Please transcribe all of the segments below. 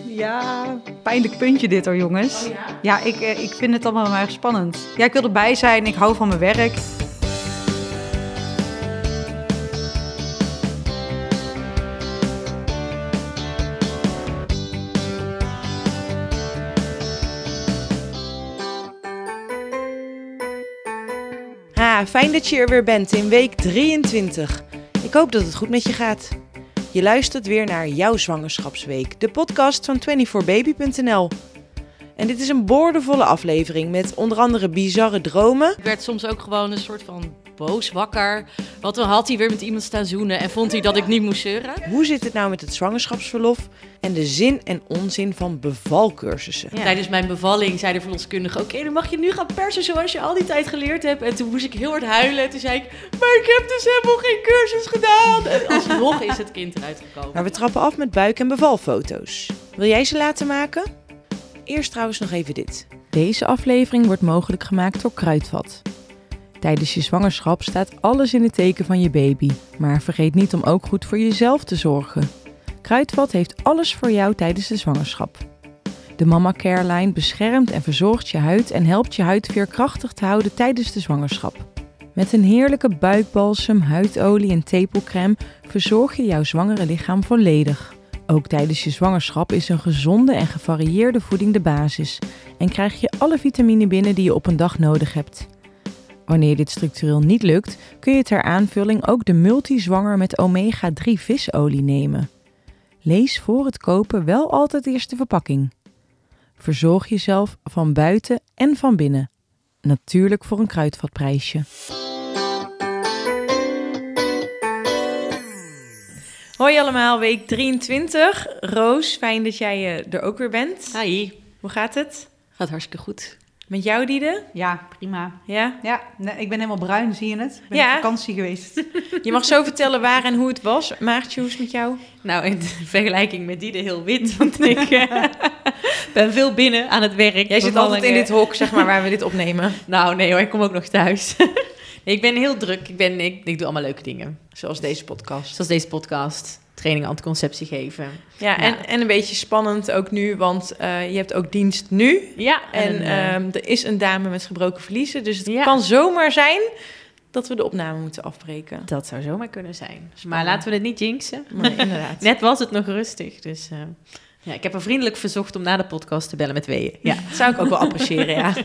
Ja, pijnlijk puntje dit hoor, jongens. ja? ik, eh, ik vind het allemaal heel erg spannend. Ja, ik wil erbij zijn, ik hou van mijn werk. Ah, fijn dat je er weer bent in week 23. Ik hoop dat het goed met je gaat. Je luistert weer naar jouw zwangerschapsweek, de podcast van 24baby.nl. En dit is een boordevolle aflevering met onder andere bizarre dromen. Ik werd soms ook gewoon een soort van boos wakker. Want dan had hij weer met iemand staan zoenen en vond hij dat ik niet moest zeuren. Hoe zit het nou met het zwangerschapsverlof en de zin en onzin van bevalcursussen? Tijdens mijn bevalling zei de verloskundige, oké, dan mag je nu gaan persen zoals je al die tijd geleerd hebt. En toen moest ik heel hard huilen. Toen zei ik, maar ik heb dus helemaal geen cursus gedaan. En alsnog is het kind eruit gekomen. Maar we trappen af met buik- en bevalfoto's. Wil jij ze laten maken? Eerst trouwens nog even dit. Deze aflevering wordt mogelijk gemaakt door Kruidvat. Tijdens je zwangerschap staat alles in het teken van je baby. Maar vergeet niet om ook goed voor jezelf te zorgen. Kruidvat heeft alles voor jou tijdens de zwangerschap. De Mama Care Line beschermt en verzorgt je huid en helpt je huid veerkrachtig te houden tijdens de zwangerschap. Met een heerlijke buikbalsem, huidolie en tepelcrème verzorg je jouw zwangere lichaam volledig. Ook tijdens je zwangerschap is een gezonde en gevarieerde voeding de basis en krijg je alle vitamine binnen die je op een dag nodig hebt. Wanneer dit structureel niet lukt, kun je ter aanvulling ook de multizwanger met omega-3 visolie nemen. Lees voor het kopen wel altijd eerst de verpakking. Verzorg jezelf van buiten en van binnen. Natuurlijk voor een kruidvatprijsje. Hoi allemaal, week 23. Roos, fijn dat jij eh, er ook weer bent. Hi, Hoe gaat het? gaat hartstikke goed. Met jou, Diede? Ja, prima. Ja? Ja, nee, ik ben helemaal bruin, zie je het? Ik ben Ja. op vakantie geweest. Je mag zo vertellen waar en hoe het was. Maartje, hoe is het met jou? Nou, in vergelijking met Diede heel wit, want ik eh, ben veel binnen aan het werk. Jij zit altijd in dit hok, zeg maar, waar we dit opnemen. Nou, nee hoor, ik kom ook nog thuis. nee, ik ben heel druk. Ik, ben, ik, ik doe allemaal leuke dingen. Zoals deze podcast. Zoals deze podcast. Training anticonceptie geven. Ja, En, en een beetje spannend ook nu, want eh, je hebt ook dienst nu. Ja, En een, eh, ehm, er is een dame met gebroken verliezen. Dus het Ja. kan zomaar zijn dat we de opname moeten afbreken. dat zou zomaar kunnen zijn. Maar laten we het niet jinxen. Maar inderdaad. Net was het nog rustig, dus... eh, ja, ik heb haar vriendelijk verzocht om na de podcast te bellen met weeën. Ja. Dat zou ik ook wel appreciëren, ja.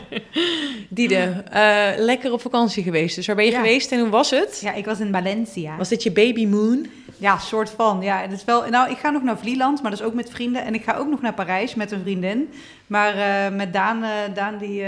Diede, eh, lekker op vakantie geweest. Dus waar ben je Ja. geweest en hoe was het? Ja, ik was in Valencia. Was dit je baby moon? Ja, soort van. Ja, het is wel. Nou, ik ga nog naar Vlieland, maar dat is ook met vrienden. En ik ga ook nog naar Parijs met een vriendin. Maar eh, met Daan, eh, Daan die,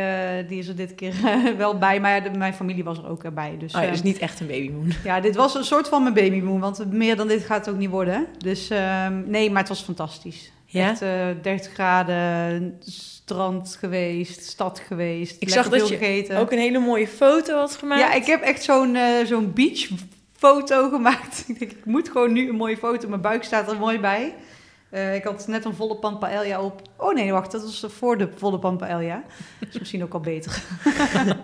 die is er dit keer wel bij. Maar de- mijn familie was er ook erbij. Dus, Oh, ja, dus niet echt een baby moon. ja, dit was een soort van mijn babymoon. Want meer dan dit gaat het ook niet worden. Dus ehm, nee, maar het was fantastisch. Ja? Echt eh 30 graden, strand geweest, stad geweest. Ik zag dat je gegeten. Ook een hele mooie foto had gemaakt. Ja, ik heb echt zo'n eh, zo'n beachfoto gemaakt. ik denk, ik moet gewoon nu een mooie foto. Mijn buik staat er mooi bij. Eh, ik had net een volle pan paella op. Oh nee, wacht, dat was voor de volle pan paella. Dat is misschien ook al beter.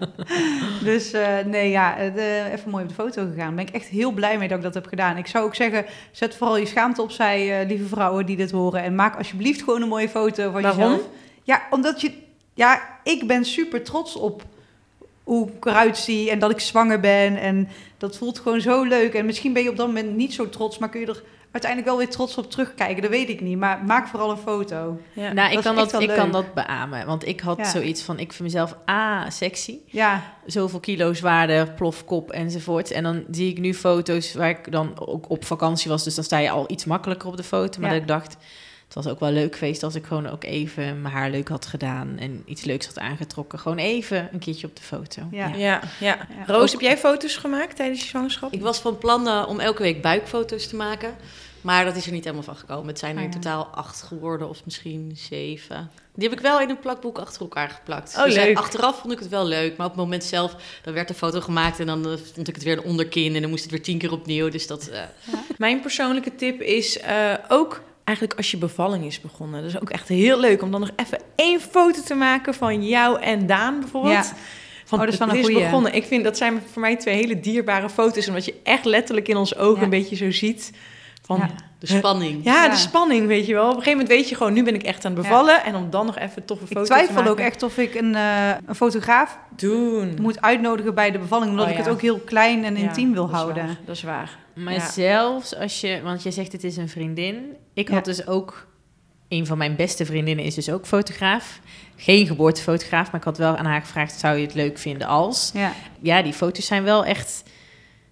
dus eh, nee, ja, eh, de- even mooi op de foto gegaan. Daar ben ik echt heel blij mee dat ik dat heb gedaan. Ik zou ook zeggen, zet vooral je schaamte opzij, eh, lieve vrouwen die dit horen. En maak alsjeblieft gewoon een mooie foto van Waarom? jezelf. Ja, omdat je... Ja, ik ben super trots op hoe ik eruit zie en dat ik zwanger ben. En dat voelt gewoon zo leuk. En misschien ben je op dat moment niet zo trots, maar kun je er uiteindelijk wel weer trots op terugkijken. Dat weet ik niet. Maar maak vooral een foto. Ja. nou, ik, dat kan dat, ik kan dat beamen. Want ik had Ja. zoiets van, ik vind mezelf A, sexy. Ja, Zoveel kilo zwaarder, plofkop enzovoort. En dan zie ik nu foto's waar ik dan ook op vakantie was. Dus dan sta je al iets makkelijker op de foto. Maar Ja. dat ik dacht, het was ook wel leuk geweest als ik gewoon ook even mijn haar leuk had gedaan. En iets leuks had aangetrokken. Gewoon even een keertje op de foto. Ja. Ja, ja. Ja, Roos, ook- heb jij foto's gemaakt tijdens je zwangerschap? Ik was van plan eh, om elke week buikfoto's te maken. Maar dat is er niet helemaal van gekomen. Het zijn er Ah, in ja. totaal acht geworden, of misschien zeven. Die heb ik wel in een plakboek achter elkaar geplakt. Oh, dus eh, leuk. achteraf vond ik het wel leuk. Maar op het moment zelf, dan werd de foto gemaakt... en dan eh, vond ik het weer onderkin... en dan moest het weer tien keer opnieuw. Dus dat... eh, Mijn persoonlijke tip is eh, ook eigenlijk als je bevalling is begonnen. Dat is ook echt heel leuk om dan nog even één foto te maken van jou en Daan bijvoorbeeld. Ja. Van, Oh, dat is het een begonnen. Ik vind dat zijn voor mij twee hele dierbare foto's. Omdat je echt letterlijk in ons ogen Ja. een beetje zo ziet van Ja. de spanning. Ja, Ja. de spanning, weet je wel. Op een gegeven moment weet je gewoon, nu ben ik echt aan het bevallen. En om dan nog even toffe Ik foto's te twijfel maken. ook echt of ik een, eh, een fotograaf Doen. moet uitnodigen bij de bevalling. Omdat Oh, ik het ja. ook heel klein en Ja, intiem wil dat is houden. waar, Dat is waar. Maar Ja. zelfs als je, want je zegt het is een vriendin. Ik had dus ook, een van mijn beste vriendinnen is dus ook fotograaf. Geen geboortefotograaf, maar ik had wel aan haar gevraagd, zou je het leuk vinden als? Ja. Ja, die foto's zijn wel echt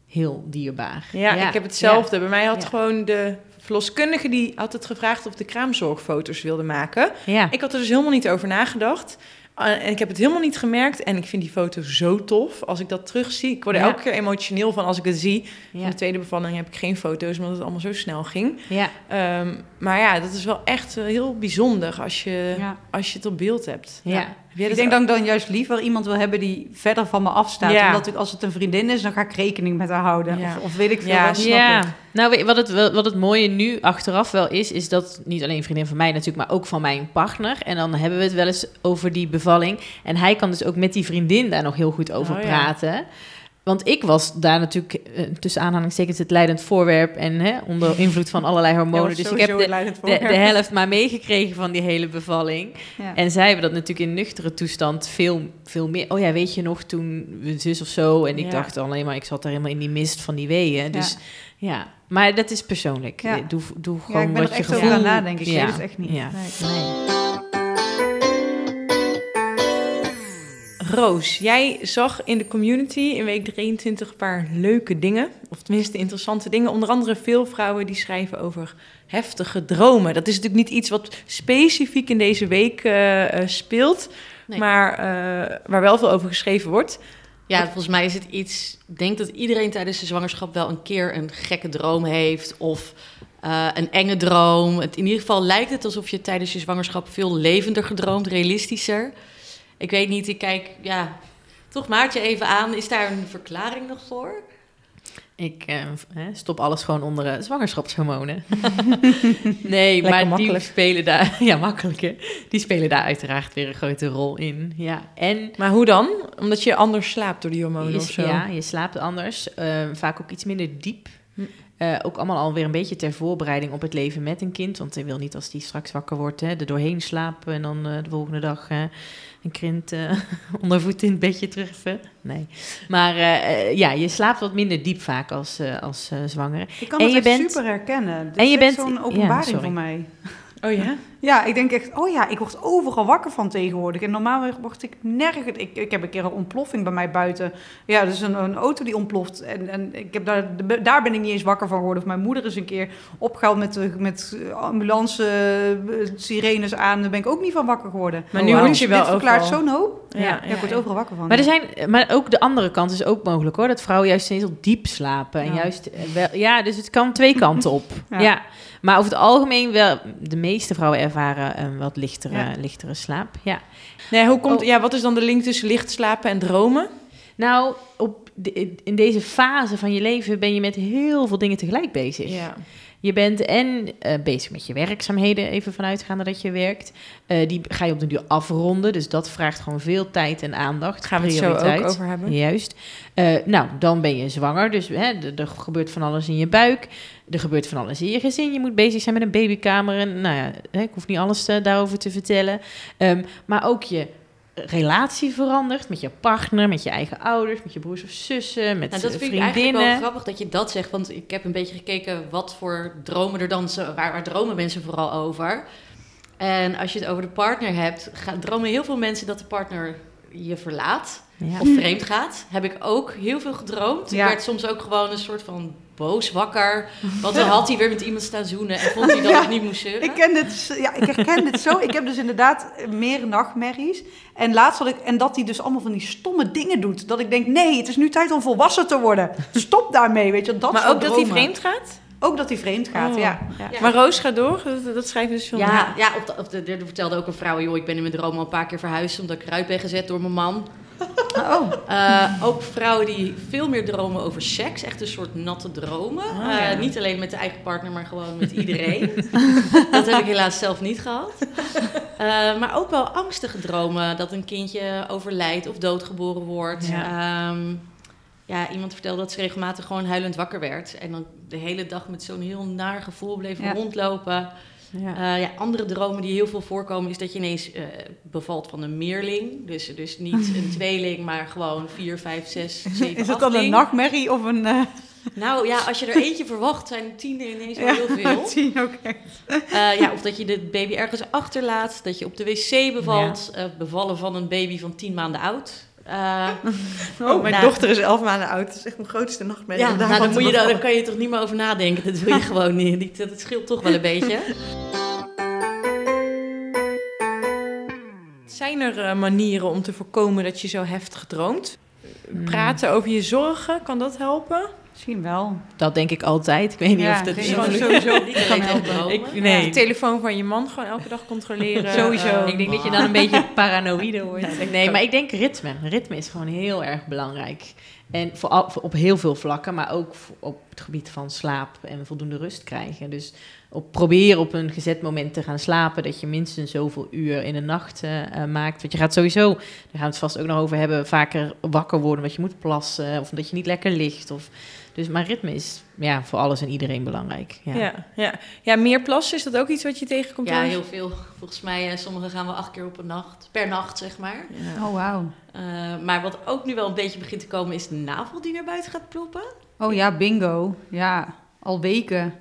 heel dierbaar. Ja, ik heb hetzelfde. Bij mij had Ja. gewoon de verloskundige die had het gevraagd of de kraamzorgfoto's wilde maken. Ik had er dus helemaal niet over nagedacht. Uh, en ik heb het helemaal niet gemerkt. En ik vind die foto zo tof. Als ik dat terugzie. Ik word er Ja. elke keer emotioneel van als ik het zie. Van Ja. de tweede bevalling heb ik geen foto's, omdat het allemaal zo snel ging. ja. Ehm, maar ja, dat is wel echt eh, heel bijzonder als je, als je het op beeld hebt. Ja. Ik denk dat ik dan juist liever iemand wil hebben die verder van me afstaat. Ja. Omdat ik, als het een vriendin is, dan ga ik rekening met haar houden. Ja. Of, of weet ik veel. Ja, wat, snap Ja, ik. nou wat het, wat het mooie nu achteraf wel is, is dat niet alleen een vriendin van mij natuurlijk, maar ook van mijn partner. En dan hebben we het wel eens over die bevalling. En hij kan dus ook met die vriendin daar nog heel goed over Oh, ja. Want ik was daar natuurlijk eh, tussen aanhalingstekens het leidend voorwerp en hè, onder invloed van allerlei hormonen. dus ik heb de, de, de helft maar meegekregen van die hele bevalling. Ja. En zij hebben dat natuurlijk in nuchtere toestand veel, veel meer. Oh ja, weet je nog toen we zus of zo? En ik Ja. dacht alleen maar, ik zat daar helemaal in die mist van die weeën. Dus ja, maar dat is persoonlijk. Ja. Doe, doe Ja, gewoon ik ben wat er je echt over gevoel... aan nadenken. Ik Ja. weet het echt niet. Ja. Nee. Nee. Roos, jij zag in de community in week 23 een paar leuke dingen. Of tenminste interessante dingen. Onder andere veel vrouwen die schrijven over heftige dromen. Dat is natuurlijk niet iets wat specifiek in deze week eh, eh, speelt. Nee. Maar eh, waar wel veel over geschreven wordt. Ja, volgens mij is het iets. Ik denk dat iedereen tijdens de zwangerschap wel een keer een gekke droom heeft. Of een enge droom. Het, in ieder geval lijkt het alsof je tijdens je zwangerschap veel levender gedroomd, realistischer. Ik weet niet, ik kijk, ja. Toch maak je even aan. Is daar een verklaring nog voor? Ik eh, stop alles gewoon onder eh, zwangerschapshormonen. nee, maar die makkelijk. spelen daar... Ja, makkelijk hè? Die spelen daar uiteraard weer een grote rol in. Ja, en... Maar hoe dan? Omdat je anders slaapt door die hormonen Je, of zo? ja, je slaapt anders. eh, vaak ook iets minder diep. Eh, ook allemaal alweer een beetje ter voorbereiding op het leven met een kind. Want hij wil niet als die straks wakker wordt, hè, er doorheen slapen en dan eh, de volgende dag een kind eh, onder voet in het bedje treffen. Nee. Maar ja, je slaapt wat minder diep vaak als, eh, als eh, zwangere. Ik kan En het je echt bent- super herkennen. Dit en je is echt bent- zo'n openbaring voor mij. Oh ja? Ja, ik denk echt, oh ja, ik word overal wakker van tegenwoordig. En normaal word ik nergens... Ik, ik heb een keer een ontploffing bij mij buiten. Ja, dus een, een auto die ontploft. En, en ik heb daar, daar ben ik niet eens wakker van geworden. Of mijn moeder is een keer opgehaald met, de- met ambulance eh, sirenes aan. Daar ben ik ook niet van wakker geworden. Maar Oh, nu word je wel Dit verklaart zo'n hoop. Ja, Ja, ja, ik word overal wakker van. Maar, er zijn, maar ook de andere kant is ook mogelijk hoor. Dat vrouwen juist heel diep slapen. En Ja. juist eh, wel, ja, dus het kan twee kanten op. ja. Ja. Maar over het algemeen wel, de meeste vrouwen ervaren een wat lichtere, Ja. lichtere slaap. Ja. Nee, hoe komt, Oh. ja, wat is dan de link tussen licht slapen en dromen? Nou, op de- in deze fase van je leven ben je met heel veel dingen tegelijk bezig. Ja. Je bent en eh, bezig met je werkzaamheden, even vanuitgaande dat je werkt. Eh, die ga je op de duur afronden, dus dat vraagt gewoon veel tijd en aandacht. Gaan we het zo ook over hebben? Juist. Eh, nou, dan ben je zwanger, dus hè, er, gebeurt van alles in je buik. Er gebeurt van alles in je gezin. Je moet bezig zijn met een babykamer. En nou ja, hè, ik hoef niet alles daarover te vertellen. Ehm, maar ook je relatie verandert met je partner, met je eigen ouders, met je broers of zussen, met Nou, dat eh, vind ik eigenlijk vriendinnen. wel grappig dat je dat zegt. Want ik heb een beetje gekeken wat voor dromen er dan... Waar, waar dromen mensen vooral over? En als je het over de partner hebt... Gaan, dromen heel veel mensen dat de partner je verlaat. Ja. Of vreemd gaat. Heb ik ook heel veel gedroomd. Ik werd soms ook gewoon een soort van boos wakker. Want dan had hij weer met iemand staan zoenen... en vond hij dat Ja. ik niet moest zeuren. Ik ken dit, ja, ik herken dit zo. Ik heb dus inderdaad meer nachtmerries. En laatst had ik, en dat hij dus allemaal van die stomme dingen doet. Dat ik denk, nee, het is nu tijd om volwassen te worden. Stop daarmee, weet je. Dat maar ook dat hij vreemd gaat? Ook dat hij vreemd gaat, Oh. ja. Maar Roos gaat door, dat, dat schrijven dus veel Ja, ja op de, op de, er vertelde ook een vrouw... joh, ik ben in mijn droom al een paar keer verhuisd... omdat ik eruit ben gezet door mijn man. Oh, Eh, ook vrouwen die veel meer dromen over seks. Echt een soort natte dromen. Oh, Eh, niet alleen met de eigen partner, maar gewoon met iedereen. dat heb ik helaas zelf niet gehad. Eh, maar ook wel angstige dromen. Dat een kindje overlijdt of doodgeboren wordt. Ja. Ehm, ja, iemand vertelde dat ze regelmatig gewoon huilend wakker werd. En dan de hele dag met zo'n heel naar gevoel bleef Ja. rondlopen. Ja. Eh, ja, andere dromen die heel veel voorkomen is dat je ineens eh, bevalt van een meerling. Dus, dus niet een tweeling, maar gewoon vier, vijf, zes, zeven, Is dat dan een nachtmerrie of een... eh, Nou ja, als je er eentje verwacht, zijn tien er ineens wel ja, heel veel. je ook echt. Ja, of dat je de baby ergens achterlaat, dat je op de wc bevalt. eh, bevallen van een baby van tien maanden oud. Eh, Oh, mijn nou. dochter is elf maanden oud. Dat is echt mijn grootste nachtmerrie. ja, nou, dan, moet je, daar, dan bevallen. kan je toch niet meer over nadenken. Dat wil je gewoon niet. niet. Dat scheelt toch wel een beetje. Zijn er eh, manieren om te voorkomen dat je zo heftig droomt? Hmm. Praten over je zorgen, kan dat helpen? Misschien wel. Dat denk ik altijd. Ik weet niet Ja, of dat is. gewoon- sowieso Niet kan helpen. Ik, nee. De telefoon van je man gewoon elke dag controleren. Sowieso. Ik denk dat je dan een beetje paranoïde wordt. Nee, maar ik denk ritme. Ritme is gewoon heel erg belangrijk. En voor, al- voor op heel veel vlakken, maar ook op het gebied van slaap en voldoende rust krijgen. Dus op, probeer op een gezet moment te gaan slapen, dat je minstens zoveel uur in de nacht eh, eh, maakt. Want je gaat sowieso, daar gaan we het vast ook nog over hebben, vaker wakker worden omdat je moet plassen of omdat je niet lekker ligt. Of, dus, maar ritme is ja, voor alles en iedereen belangrijk. Ja. Ja. Ja, ja. meer plassen, is dat ook iets wat je tegenkomt? Ja, heel veel. Volgens mij, eh, sommigen gaan wel acht keer op een nacht. Per nacht, zeg maar. Ja. Oh, wauw. Eh, maar wat ook nu wel een beetje begint te komen, is de navel die naar buiten gaat ploppen. Oh ja, bingo. Ja, al weken.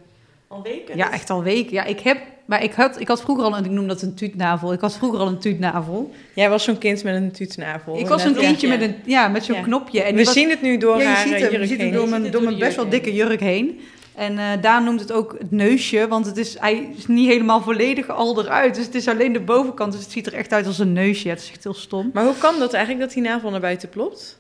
Al weken. Ja, echt al weken. Ja, ik heb... Maar ik had, ik had vroeger al, en ik noem dat een tuutnavel. Ik had vroeger al een tuutnavel. Jij was zo'n kind met een tuutnavel. Ik was een Net- kindje Ja. met, een, ja, met zo'n Ja. knopje. En We was- zien het nu door ja, je haar ziet eh, hem, je ziet hem door mijn, door mijn best wel dikke jurk heen. En eh Daan noemt het ook het neusje, want het is, hij is niet helemaal volledig al eruit. Dus het is alleen de bovenkant, dus het ziet er echt uit als een neusje. Ja, het is echt heel stom. Maar hoe kan dat eigenlijk, dat die navel naar buiten plopt?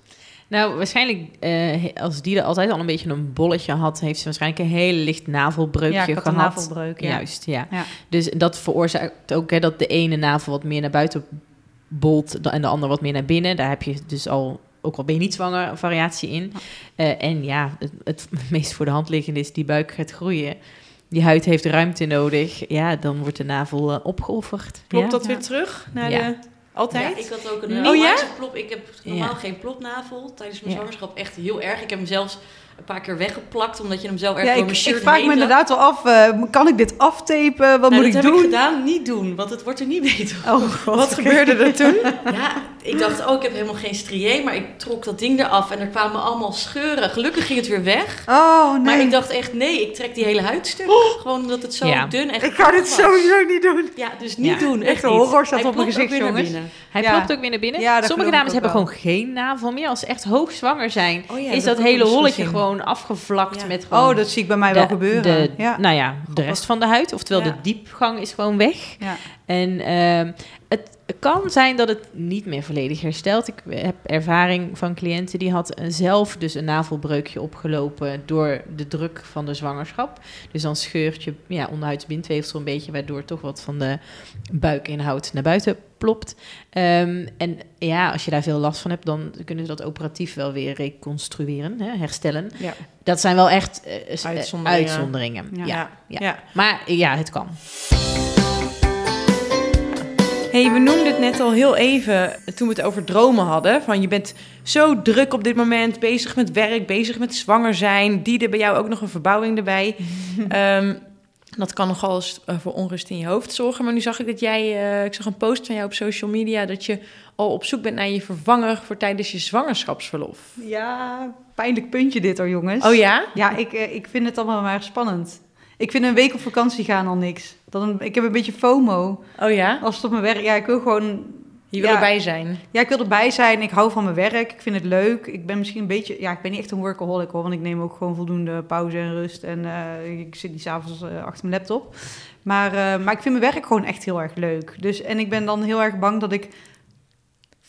Nou, waarschijnlijk, eh, als die er altijd al een beetje een bolletje had, heeft ze waarschijnlijk een heel licht navelbreukje ja, ik had gehad. een navelbreuk. Ja. Juist, ja. Ja. Dus dat veroorzaakt ook hè, dat de ene navel wat meer naar buiten bolt en de andere wat meer naar binnen. Daar heb je dus al, ook al ben je niet zwanger, een variatie in. Eh, en ja, het, het meest voor de hand liggende is die buik gaat groeien. Die huid heeft ruimte nodig. Ja, dan wordt de navel eh, opgeofferd. Klopt ja. dat Ja. weer terug naar Ja. de... Altijd? Ja, ik had ook een Oh, oh, ja? plop. Ik heb normaal Ja. geen plopnavel. Tijdens mijn zwangerschap echt heel erg. Ik heb hem zelfs een paar keer weggeplakt, omdat je hem zo erg Ja, door ik, vraag me inderdaad wel af, eh, kan ik dit aftapen? Wat Nou, moet ik dat doen? heb ik gedaan. Niet doen, want het wordt er niet beter. Oh god. Wat gebeurde er toen? Ja, ik dacht, oh, ik heb helemaal geen strié, maar ik trok dat ding eraf en er kwamen allemaal scheuren. Gelukkig ging het weer weg. Oh nee. Maar ik dacht echt, nee, ik trek die hele huid stuk. Gewoon omdat het zo Ja. dun en Ik ga dit was. sowieso niet doen. Ja, dus niet Ja. doen. Echt Echt een niet. horror staat Hij op mijn gezicht, weer naar jongens. binnen. Hij Ja. klopt ook weer naar binnen. Sommige dames hebben wel. gewoon geen navel meer. Als ze echt hoogzwanger zijn, Oh ja, is dat hele eens holletje gezien. gewoon afgevlakt Ja. met gewoon Oh, dat zie ik bij mij de, wel gebeuren. de- ja. Nou ja, de rest van de huid. Oftewel, de diepgang is gewoon weg. Ja. En ehm, het kan zijn dat het niet meer volledig herstelt. Ik heb ervaring van cliënten die had zelf dus een navelbreukje opgelopen door de druk van de zwangerschap. Dus dan scheurt je ja, onderhuidsbindweefsel een beetje, waardoor toch wat van de buikinhoud naar buiten plopt. Ehm, en ja, als je daar veel last van hebt, dan kunnen ze dat operatief wel weer reconstrueren, hè, herstellen. Ja. Dat zijn wel echt eh, s- eh, Uitzonderingen. uitzonderingen. Ja. ja. Maar ja, het kan. Hey, we noemden het net al heel even toen we het over dromen hadden. Van je bent zo druk op dit moment, bezig met werk, bezig met zwanger zijn. Die er bij jou ook nog een verbouwing erbij. Ehm, dat kan nogal eens eh, voor onrust in je hoofd zorgen. Maar nu zag ik dat jij, eh, ik zag een post van jou op social media... dat je al op zoek bent naar je vervanger voor tijdens je zwangerschapsverlof. ja, pijnlijk puntje dit hoor, jongens. Oh ja? Ja, ik, eh, ik vind het allemaal maar spannend. Ik vind een week op vakantie gaan al niks. Dan, ik heb een beetje FOMO. Oh ja? Als het op mijn werk... Ja, ik wil gewoon... Je wil Ja. erbij zijn. Ja, ik wil erbij zijn. Ik hou van mijn werk. Ik vind het leuk. Ik ben misschien een beetje... Ja, ik ben niet echt een workaholic hoor. Want ik neem ook gewoon voldoende pauze en rust. En eh, ik zit niet s'avonds avonds achter mijn laptop. Maar, eh, maar ik vind mijn werk gewoon echt heel erg leuk. Dus, en ik ben dan heel erg bang dat ik...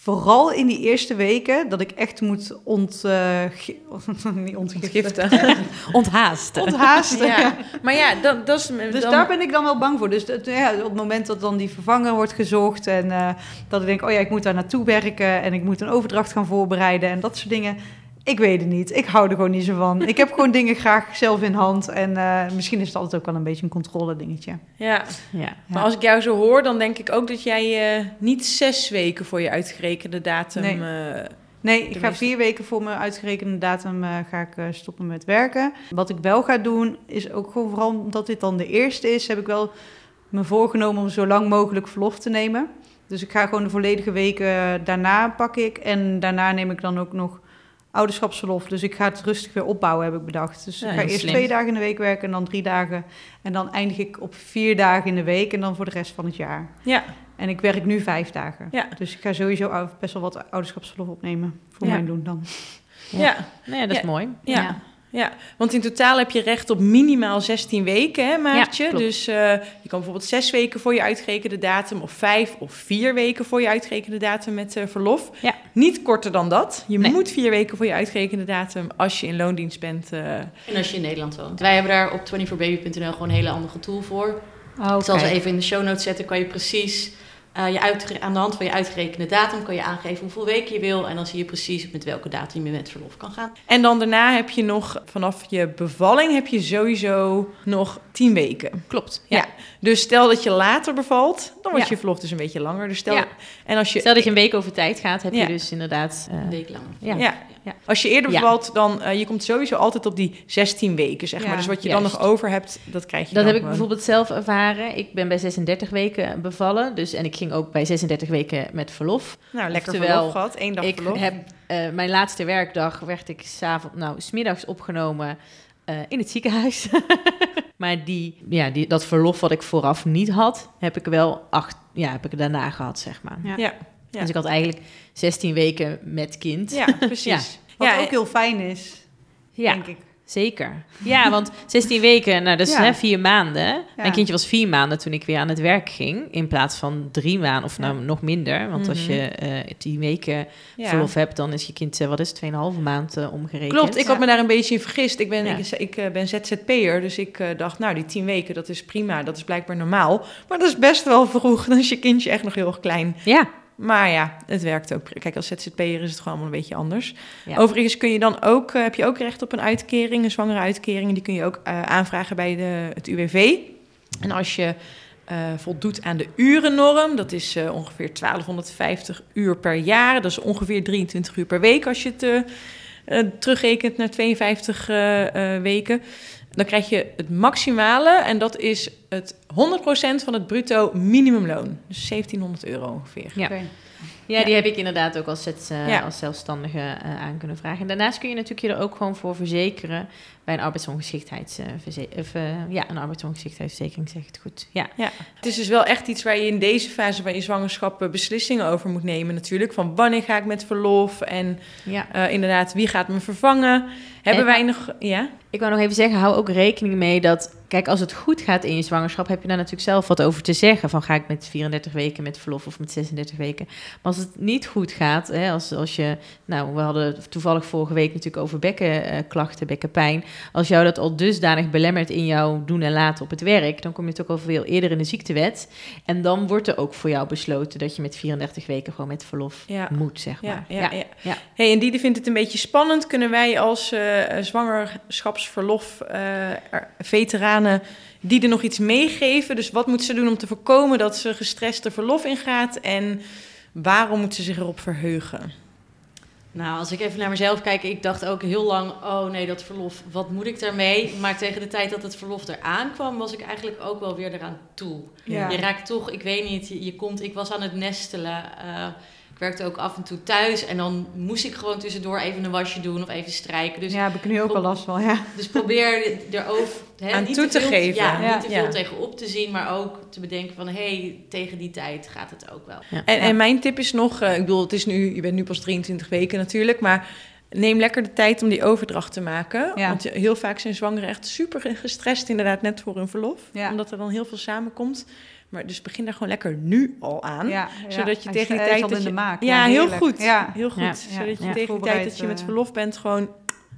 Vooral in die eerste weken... Dat ik echt moet ont... gi- niet ontgiften. Giften. Onthaasten. Onthaasten. ja. ja. Maar ja, dat, dat is... Dus dan- daar ben ik dan wel bang voor. Dus dat, ja, op het moment dat dan die vervanger wordt gezocht en eh, dat ik denk, oh ja, ik moet daar naartoe werken en ik moet een overdracht gaan voorbereiden en dat soort dingen. Ik weet het niet. Ik hou er gewoon niet zo van. Ik heb gewoon dingen graag zelf in hand en eh, misschien is het altijd ook wel een beetje een controle dingetje. Ja, Ja. maar als ik jou zo hoor, dan denk ik ook dat jij eh, niet zes weken voor je uitgerekende datum Nee. eh, Nee, ik ga vier weken voor mijn uitgerekende datum eh, ga ik stoppen met werken. Wat ik wel ga doen, is ook gewoon vooral omdat dit dan de eerste is, heb ik wel me voorgenomen om zo lang mogelijk verlof te nemen. Dus ik ga gewoon de volledige weken daarna pak ik. En daarna neem ik dan ook nog ouderschapsverlof. Dus ik ga het rustig weer opbouwen, heb ik bedacht. Dus Ja, ik ga eerst slim. twee dagen in de week werken en dan drie dagen. En dan eindig ik op vier dagen in de week en dan voor de rest van het jaar. Ja, En ik werk nu vijf dagen. Ja. Dus ik ga sowieso best wel wat ouderschapsverlof opnemen. Voor Ja. mijn doen dan. ja. Ja. Nee, dat is Ja. mooi. Ja. Want in totaal heb je recht op minimaal 16 weken, hè, Maartje? klopt. dus eh, je kan bijvoorbeeld zes weken voor je uitgerekende datum, of vijf of vier weken voor je uitgerekende datum met eh, verlof. Ja. Niet korter dan dat. Je Nee. moet vier weken voor je uitgerekende datum als je in loondienst bent. eh, En als je in Nederland woont. Wij hebben daar op 24baby.nl gewoon een hele andere tool voor. Oh, Ik zal ze even in de show notes zetten. Kan je precies eh, je aan de hand van je uitgerekende datum kan je aangeven hoeveel weken je wil. En dan zie je precies met welke datum je met verlof kan gaan. En dan daarna heb je nog, vanaf je bevalling, heb je sowieso nog 10 weken. Klopt. Ja. Ja. Dus stel dat je later bevalt, dan wordt Ja. je verlof dus een beetje langer. Dus stel, Ja. En als je, Stel dat je een week over tijd gaat, heb je dus inderdaad... eh, Een week lang. ja. Ja. Als je eerder Ja. bevalt, dan uh, je komt sowieso altijd op die 16 weken, zeg Ja, maar. Dus wat je dan nog over hebt, dat krijg je Dat dan heb ik gewoon. bijvoorbeeld zelf ervaren. Ik ben bij 36 weken bevallen. Dus, en ik ging ook bij 36 weken met verlof. Nou, lekker Oftewel, verlof gehad, één dag ik verlof. heb eh, mijn laatste werkdag werd ik s'avonds, nou, smiddags opgenomen eh, in het ziekenhuis. maar die, ja, die, dat verlof wat ik vooraf niet had, heb ik wel acht, ja, heb ik daarna gehad, zeg maar. Ja. Ja, ja. Dus ik had eigenlijk 16 weken met kind. ja, precies. Wat Ja, ook heel fijn is, Ja, denk ik. zeker. Ja, want 16 weken, nou, dat is Ja. hè, vier maanden. Ja. Mijn kindje was vier maanden toen ik weer aan het werk ging, in plaats van drie maanden, of nou nog minder. Want als Mhm. je eh tien weken ja. verlof hebt, dan is je kind, eh, wat is het, 2,5 maand eh, omgerekend. Klopt, ik had me daar een beetje in vergist. Ik ben, Ja. ik, ik eh, ben ZZP'er, dus ik eh, dacht, nou, die 10 weken, dat is prima. Dat is blijkbaar normaal. Maar dat is best wel vroeg. Dan is je kindje echt nog heel erg klein. Ja, Maar ja, het werkt ook. Kijk, als ZZP'er is het gewoon allemaal een beetje anders. Ja. Overigens kun je dan ook, eh, heb je ook recht op een uitkering, een zwangere uitkering. Die kun je ook eh, aanvragen bij de, het UWV. En als je eh, voldoet aan de urennorm, dat is ongeveer 1250 uur per jaar. Dat is ongeveer 23 uur per week als je het terugrekent naar 52 eh, eh, weken. Dan krijg je het maximale en dat is het 100% van het bruto minimumloon. Dus 1700 euro ongeveer. Ja. Ja, Ja. die heb ik inderdaad ook als, zet, eh, Ja. als zelfstandige eh, aan kunnen vragen. En daarnaast kun je natuurlijk je er ook gewoon voor verzekeren bij een arbeidsongeschiktheidsverzekering. eh, ja, een arbeidsongeschiktheidsverzekering, zeg ik het goed. Ja. Het is dus wel echt iets waar je in deze fase van je zwangerschap beslissingen over moet nemen natuurlijk. Van wanneer ga ik met verlof en ja. inderdaad wie gaat me vervangen. Hebben En- wij nog... Ja? Ik wou nog even zeggen, hou ook rekening mee dat, kijk, als het goed gaat in je zwangerschap, heb je daar natuurlijk zelf wat over te zeggen. Van ga ik met 34 weken met verlof of met 36 weken. Maar als het niet goed gaat, hè, als, als je, nou, we hadden toevallig vorige week natuurlijk over bekkenklachten, bekkenpijn. Als jou dat al dusdanig belemmert in jouw doen en laten op het werk, dan kom je toch al veel eerder in de ziektewet. En dan wordt er ook voor jou besloten dat je met 34 weken gewoon met verlof Ja. moet, zeg maar. Ja, ja, ja. ja. Hey, en Diede vindt het een beetje spannend. Kunnen wij als eh zwangerschapsverlof eh, er- veteranen die er nog iets meegeven? Dus wat moet ze doen om te voorkomen dat ze gestrest er verlof ingaat? En waarom moet ze zich erop verheugen? Nou, als ik even naar mezelf kijk, ik dacht ook heel lang, oh nee, dat verlof, wat moet ik daarmee? Maar tegen de tijd dat het verlof eraan kwam, was ik eigenlijk ook wel weer eraan toe. Ja. Je raakt toch, ik weet niet, je, je komt, ik was aan het nestelen. eh, ik werkte ook af en toe thuis en dan moest ik gewoon tussendoor even een wasje doen of even strijken. Dus, ja, heb ik nu ook al last van, ja. dus probeer erover hè, Aan niet toe te veel, geven. Ja, Ja. niet te veel Ja. tegenop te zien, maar ook te bedenken van, hé, hey, tegen die tijd gaat het ook wel. En, Ja. en mijn tip is nog, eh, ik bedoel, het is nu, je bent nu pas 23 weken natuurlijk, maar neem lekker de tijd om die overdracht te maken. Ja. Want je- heel vaak zijn zwangeren echt super gestrest, inderdaad, net voor hun verlof. Ja. Omdat er dan heel veel samenkomt. Maar dus begin daar gewoon lekker nu al aan. ja, Zodat je tegen is- die tijd dat in je- de maak. Ja, heel goed. Ja. Heel goed. Ja. Zodat je Ja. tegen die tijd dat je met eh, verlof bent, gewoon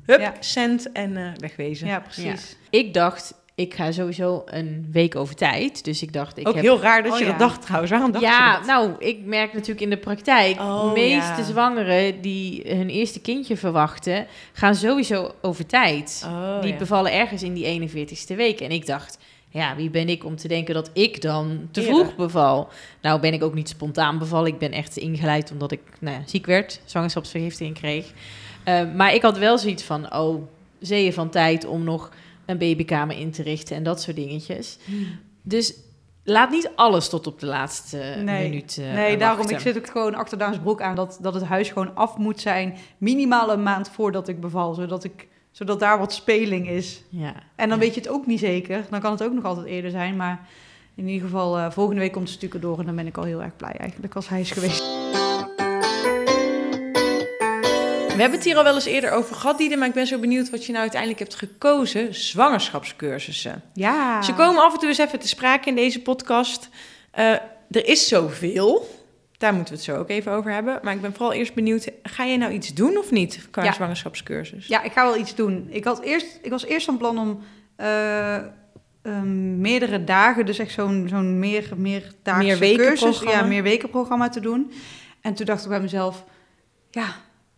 hup, Ja. cent en eh, wegwezen. ja, precies. Ik dacht, ik ga sowieso een week over tijd. Dus ik dacht, ik Ook heb heel raar dat Oh, je ja. dat dacht trouwens. Waarom dacht je ja, dat? nou, ik merk natuurlijk in de praktijk, Oh, de meeste ja. zwangeren die hun eerste kindje verwachten, gaan sowieso over tijd. Oh, die ja. bevallen ergens in die 41ste week. En ik dacht, ja, wie ben ik om te denken dat ik dan te Eerder. vroeg beval? Nou ben ik ook niet spontaan bevallen. Ik ben echt ingeleid omdat ik nou ja, ziek werd, zwangerschapsvergiftiging kreeg. Eh, maar ik had wel zoiets van, oh, zeeën van tijd om nog een babykamer in te richten en dat soort dingetjes. Dus laat niet alles tot op de laatste Nee. minuut eh, nee, daarom, ik zit ook gewoon achter Daans broek aan dat, dat het huis gewoon af moet zijn. Minimaal een maand voordat ik beval, zodat, ik, zodat daar wat speling is. Ja. En dan Ja. weet je het ook niet zeker. Dan kan het ook nog altijd eerder zijn. Maar in ieder geval, eh, volgende week komt het stukken door. En dan ben ik al heel erg blij eigenlijk als hij is geweest. We hebben het hier al wel eens eerder over gehad, Diede, maar ik ben zo benieuwd wat je nou uiteindelijk hebt gekozen. Zwangerschapscursussen. Ja. Ze komen af en toe eens even te sprake in deze podcast. Eh, er is zoveel. Daar moeten we het zo ook even over hebben. Maar ik ben vooral eerst benieuwd, ga jij nou iets doen of niet qua Ja. zwangerschapscursus? Ja, ik ga wel iets doen. Ik, had eerst, ik was eerst van plan om eh, ehm, meerdere dagen, dus echt zo'n zo'n meer, meer Meer weken cursus, ja, meer weken programma te doen. En toen dacht ik bij mezelf, ja,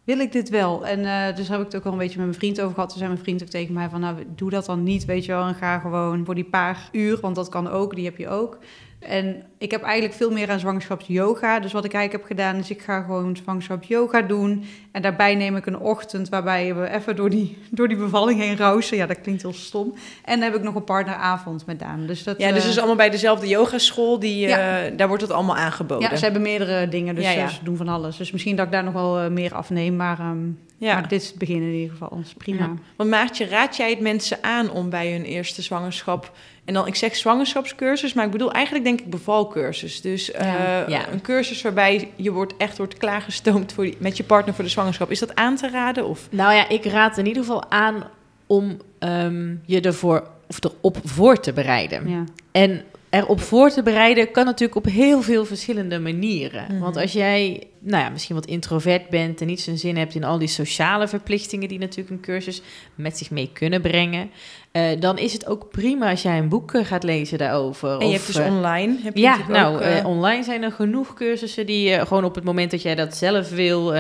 wil ik dit wel? En eh, dus heb ik het ook al een beetje met mijn vriend over gehad. Toen zei mijn vriend ook tegen mij van, nou, doe dat dan niet, weet je wel. En ga gewoon voor die paar uur, want dat kan ook, die heb je ook. En ik heb eigenlijk veel meer aan zwangerschapsyoga. Dus wat ik eigenlijk heb gedaan, is ik ga gewoon zwangerschapsyoga doen. En daarbij neem ik een ochtend waarbij we even door die, door die bevalling heen rousen. Ja, dat klinkt heel stom. En dan heb ik nog een partneravond met Daan. Dus dat, Ja, dus eh, het is allemaal bij dezelfde yogaschool. Die, eh. Daar wordt het allemaal aangeboden. ja, ze hebben meerdere dingen, dus Ja, ja. eh, ze doen van alles. Dus misschien dat ik daar nog wel eh, meer afneem. Maar, ehm, Ja. maar dit is het begin in ieder geval. Is prima. Ja. Want Maartje, raad jij het mensen aan om bij hun eerste zwangerschap... En dan, ik zeg zwangerschapscursus, maar ik bedoel eigenlijk denk ik bevalcursus. Dus eh. Ja. een cursus waarbij je wordt echt wordt klaargestoomd voor die, met je partner voor de zwangerschap. Is dat aan te raden? Of? Nou ja, ik raad in ieder geval aan om ehm, je ervoor of erop voor te bereiden. Ja. En erop voor te bereiden kan natuurlijk op heel veel verschillende manieren. Mhm. Want als jij nou ja, misschien wat introvert bent en niet zo'n zin hebt in al die sociale verplichtingen die natuurlijk een cursus met zich mee kunnen brengen, eh, dan is het ook prima als jij een boek eh, gaat lezen daarover. En je Of, hebt dus eh, online. Heb je ja, nou, ook, online zijn er genoeg cursussen die je gewoon op het moment dat jij dat zelf wil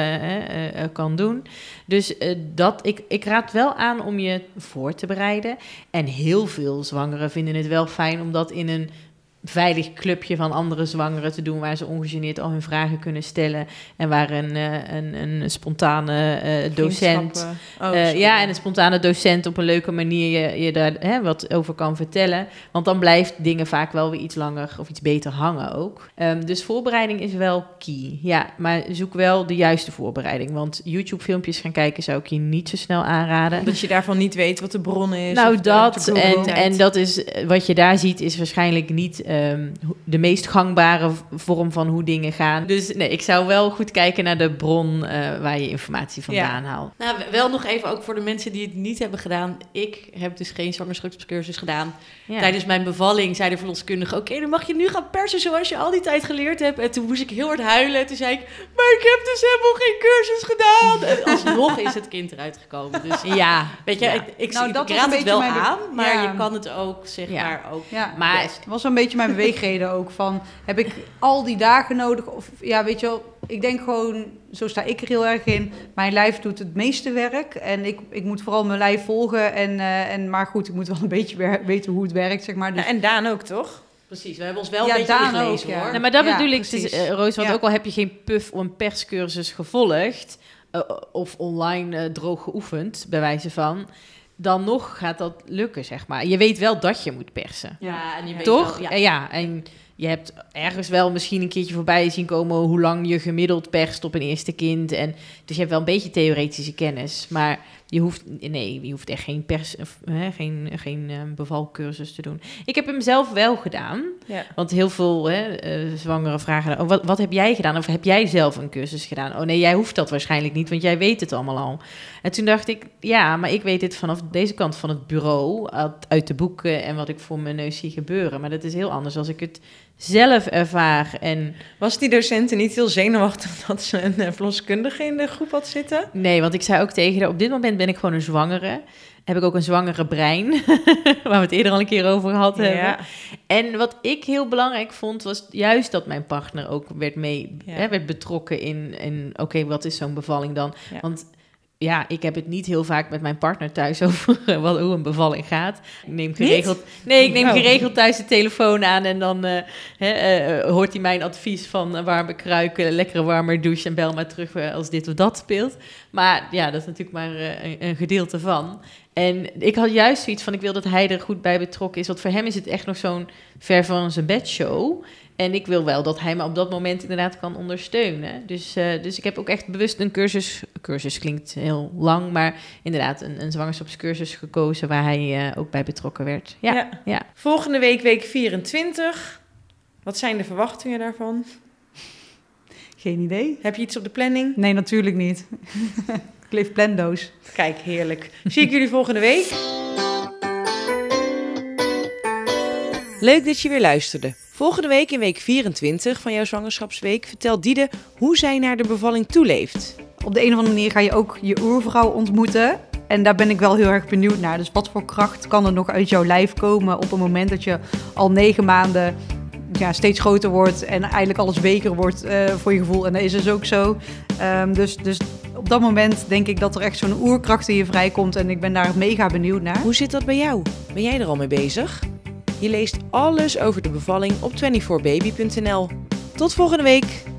kan doen. Dus dat, ik, ik raad wel aan om je voor te bereiden. En heel veel zwangeren vinden het wel fijn om dat in een veilig clubje van andere zwangeren te doen, waar ze ongegeneerd al hun vragen kunnen stellen en waar een, eh, een, een spontane eh, docent. Oh, eh, ja, en een spontane docent op een leuke manier je, je daar hè, wat over kan vertellen. Want dan blijft dingen vaak wel weer iets langer of iets beter hangen ook. Ehm, dus voorbereiding is wel key. Ja, maar zoek wel de juiste voorbereiding. Want YouTube-filmpjes gaan kijken zou ik je niet zo snel aanraden. Dat je daarvan niet weet wat de bron is. Nou, dat. En, en dat is wat je daar ziet, is waarschijnlijk niet ehm, de meest gangbare vorm van hoe dingen gaan. Dus nee, ik zou wel goed kijken naar de bron eh, waar je informatie vandaan haalt. Nou, wel nog even ook voor de mensen die het niet hebben gedaan. Ik heb dus geen zwangerschapscursus gedaan. Ja. Tijdens mijn bevalling zei de verloskundige... oké, dan mag je nu gaan persen zoals je al die tijd geleerd hebt. En toen moest ik heel hard huilen. Toen zei ik, maar ik heb dus helemaal geen cursus gedaan. En alsnog is het kind eruit gekomen. Dus ja, weet je, Ja. ik, ik, Nou, ik raad een het wel aan. Maar Ja. je kan het ook, zeg Ja. maar, ook... Ja, Maar het was een beetje mijn beweegreden ook. Van, heb ik al die dagen nodig? Of ja, weet je wel, ik denk gewoon, zo sta ik er heel erg in. Mijn lijf doet het meeste werk. En ik, ik moet vooral mijn lijf volgen. En, eh, en, maar goed, ik moet wel een beetje weten hoe het werkt, zeg maar. Dus, Ja, en Daan ook, toch? Precies, we hebben ons wel Ja, een beetje Daan ingelezen, ook, ja. hoor. Nee, maar dat Ja, bedoel ik, precies. eh, Roos, want Ja. ook al heb je geen puff of een perscursus gevolgd, eh, of online droog geoefend, bij wijze van, dan nog gaat dat lukken, zeg maar. Je weet wel dat je moet persen. Ja, en je weet Toch? wel- ja. En ja, en je hebt ergens wel misschien een keertje voorbij zien komen hoe lang je gemiddeld perst op een eerste kind. En, dus je hebt wel een beetje theoretische kennis. Maar je hoeft, nee, je hoeft echt geen, pers, hè, geen, geen eh, bevalcursus te doen. Ik heb hem zelf wel gedaan. Ja. Want heel veel hè, eh, zwangeren vragen, oh, wat, wat heb jij gedaan? Of heb jij zelf een cursus gedaan? Oh nee, jij hoeft dat waarschijnlijk niet, want jij weet het allemaal al. En toen dacht ik, ja, maar ik weet dit vanaf deze kant van het bureau, uit, uit de boeken en wat ik voor mijn neus zie gebeuren. Maar dat is heel anders als ik het zelf ervaar. En Was die docenten niet heel zenuwachtig dat ze een eh, verloskundige in de groep had zitten? nee, want ik zei ook tegen haar, op dit moment ben ik gewoon een zwangere. Heb ik ook een zwangere brein, waar we het eerder al een keer over gehad hebben. En wat ik heel belangrijk vond, was juist dat mijn partner ook werd, mee, Ja. hè, werd betrokken in, in oké, wat is zo'n bevalling dan? Ja. Want ja, ik heb het niet heel vaak met mijn partner thuis over wat, hoe een bevalling gaat. Ik neem geregeld, nee, ik neem Oh. geregeld thuis de telefoon aan en dan eh, eh, hoort hij mijn advies van eh, warme kruiken, lekkere warme douche en bel maar terug als dit of dat speelt. Maar ja, dat is natuurlijk maar een, een gedeelte van. En ik had juist zoiets van, ik wil dat hij er goed bij betrokken is. Want voor hem is het echt nog zo'n ver van zijn bedshow. En ik wil wel dat hij me op dat moment inderdaad kan ondersteunen. Dus, eh, dus ik heb ook echt bewust een cursus... Cursus klinkt heel lang, maar inderdaad een, een zwangerschapscursus gekozen... waar hij eh, ook bij betrokken werd. Ja, ja. Ja. Volgende week, week 24. Wat zijn de verwachtingen daarvan? Geen idee. Heb je iets op de planning? Nee, natuurlijk niet. leef plandoos. Kijk, heerlijk. Zie ik jullie volgende week. Leuk dat je weer luisterde. Volgende week in week 24 van jouw zwangerschapsweek vertelt Diede hoe zij naar de bevalling toeleeft. Op de een of andere manier ga je ook je oervrouw ontmoeten. En daar ben ik wel heel erg benieuwd naar. Dus wat voor kracht kan er nog uit jouw lijf komen op het moment dat je al negen maanden ja, steeds groter wordt en eigenlijk alles weker wordt eh, voor je gevoel. En dat is dus ook zo. Ehm, dus, dus op dat moment denk ik dat er echt zo'n oerkracht in je vrijkomt. En ik ben daar mega benieuwd naar. Hoe zit dat bij jou? Ben jij er al mee bezig? Je leest alles over de bevalling op 24baby.nl. Tot volgende week!